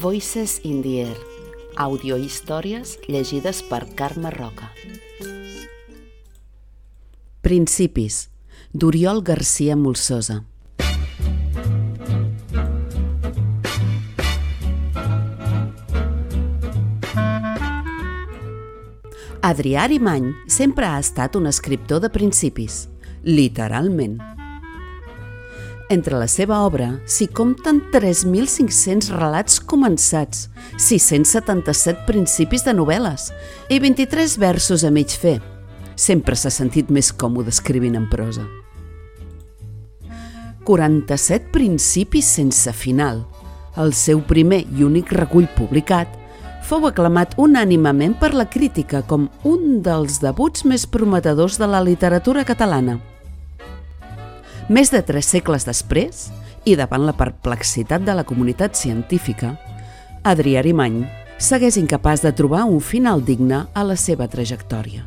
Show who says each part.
Speaker 1: Voices in the Air, audiohistòries llegides per Carme Roca. Principis, d'Oriol Garcia Molsosa. Adrià Arimany sempre ha estat un escriptor de principis, literalment. Entre la seva obra s'hi compten 3.500 relats començats, 677 principis de novel·les i 23 versos a mig fer. Sempre s'ha sentit més còmode escrivint en prosa. 47 principis sense final. El seu primer i únic recull publicat fou aclamat unànimament per la crítica com un dels debuts més prometedors de la literatura catalana. Més de tres segles després, i davant la perplexitat de la comunitat científica, Adrià Arimany segueix incapaç de trobar un final digne a la seva trajectòria.